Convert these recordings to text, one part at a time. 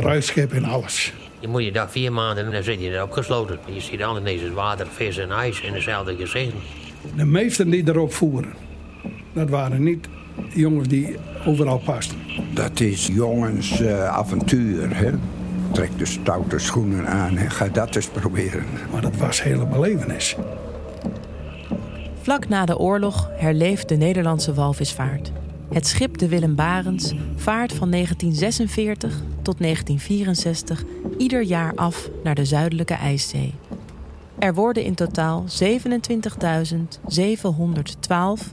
Ruitschip en alles. Je moet je daar vier maanden en dan zit je daar opgesloten. Je ziet al ineens het water, vis en ijs in dezelfde gezichten. De meesten die erop voeren, dat waren niet jongens die overal pasten. Dat is jongens uh, avontuur, hè? Trek de stoute schoenen aan en ga dat eens proberen. Maar dat was hele belevenis. Vlak na de oorlog herleeft de Nederlandse walvisvaart. Het schip de Willem Barents vaart van 1946 tot 1964 ieder jaar af naar de Zuidelijke IJszee. Er worden in totaal 27.712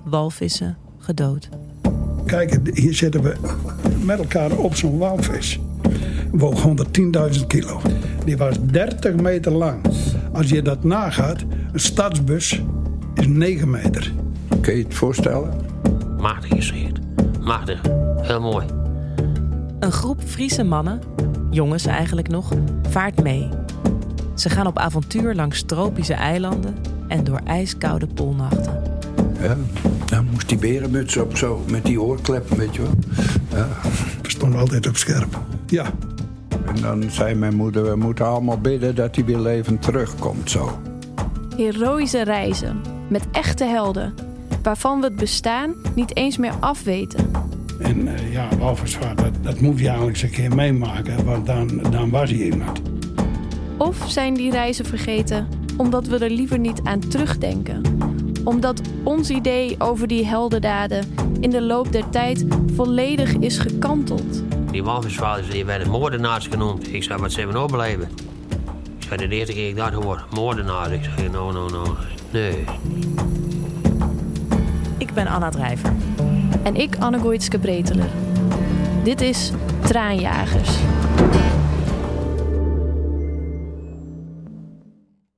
walvissen gedood. Kijk, hier zitten we met elkaar op zo'n walvis. Woog 110.000 kilo. Die was 30 meter lang. Als je dat nagaat, een stadsbus is 9 meter. Kun je het voorstellen? Machtig gezicht. Machtig. Heel mooi. Een groep Friese mannen, jongens eigenlijk nog, vaart mee. Ze gaan op avontuur langs tropische eilanden en door ijskoude poolnachten. Ja, dan moest die berenmuts op zo, met die oorkleppen, weet je wel. Ja. We stonden altijd op scherp. Ja. En dan zei mijn moeder, we moeten allemaal bidden dat hij weer levend terugkomt, zo. Heroïsche reizen, met echte helden, waarvan we het bestaan niet eens meer afweten. En uh, ja, walvisvaart, dat, dat moet je eigenlijk eens een keer meemaken, want dan, dan was hij iemand. Of zijn die reizen vergeten omdat we er liever niet aan terugdenken? Omdat ons idee over die heldendaden in de loop der tijd volledig is gekanteld. Die walvisvaarders die werden moordenaars genoemd. Ik zei, wat ze hebben overleven. Ik zei, de eerste keer ik dat hoor, moordenaars. Ik zei, no, no, no, nee. Ben Anna Drijver. En ik Anne Goitske Breteler. Dit is Traanjagers.